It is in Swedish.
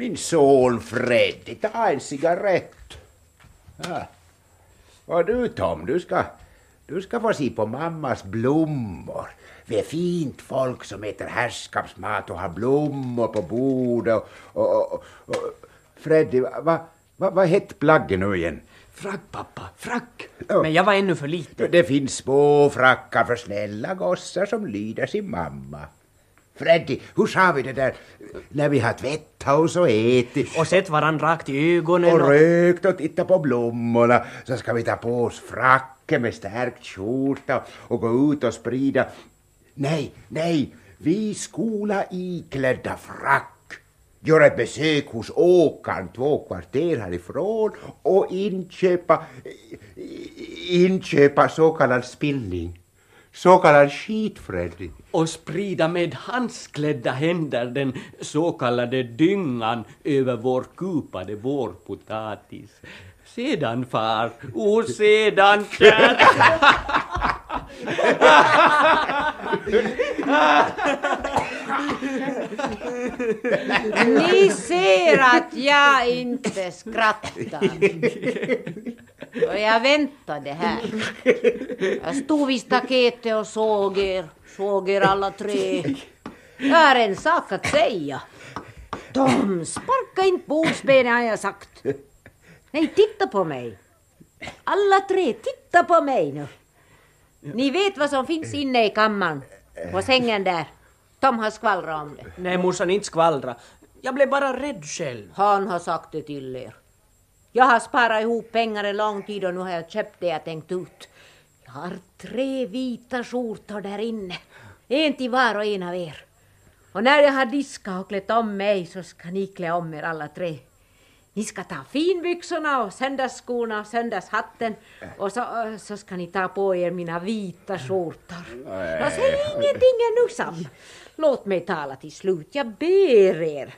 Min son Freddy, ta en cigarett. Ja. Och du Tom, du ska, du ska få se på mammas blommor. Vi är fint folk som äter herrskapsmat och har blommor på bordet. Och, och, och, och. Freddy, vad va, va, hette plagget nu igen? Frack pappa, frack! Ja. Men jag var ännu för liten. Det finns små frackar för snälla gossar som lyder sin mamma. Freddy, hur sa vi det där när vi har tvättat oss och ätit Och sett varann rakt i ögonen och rökt och tittat på blommorna så ska vi ta på oss fracken med stärkt skjorta och gå ut och sprida. Nej, nej, vi skola iklädda frack göra ett besök hos åkaren två kvarter härifrån och inköpa, inköpa så kallad spillning. Så kallad skit, Freddy. och sprida med handsklädda händer den så kallade dyngan över vår kupade vårpotatis. Sedan far, o sedan kär. Ni ser att jag inte skrattar. Och jag väntade här. Jag stod vid staketet och såg er, såg er alla tre. Jag har en sak att säga. Tom, sparka inte bordsbenet har jag sagt. Nej, titta på mig. Alla tre, titta på mig nu. Ni vet vad som finns inne i kammaren, på sängen där. Tom har skvallrat om det. Nej morsan, inte skvallra. Jag blev bara rädd själv. Han har sagt det till er. Jag har sparat ihop pengar en lång tid och nu har jag köpt det jag tänkt ut. Jag har tre vita skjortor där inne. En till var och en av er. Och när jag har diskat och klätt om mig så ska ni klä om er alla tre. Ni ska ta finbyxorna och söndagsskorna och söndagshatten och så, äh, så ska ni ta på er mina vita skjortor. Och säg ingenting ännu Sam. Låt mig tala till slut, jag ber er.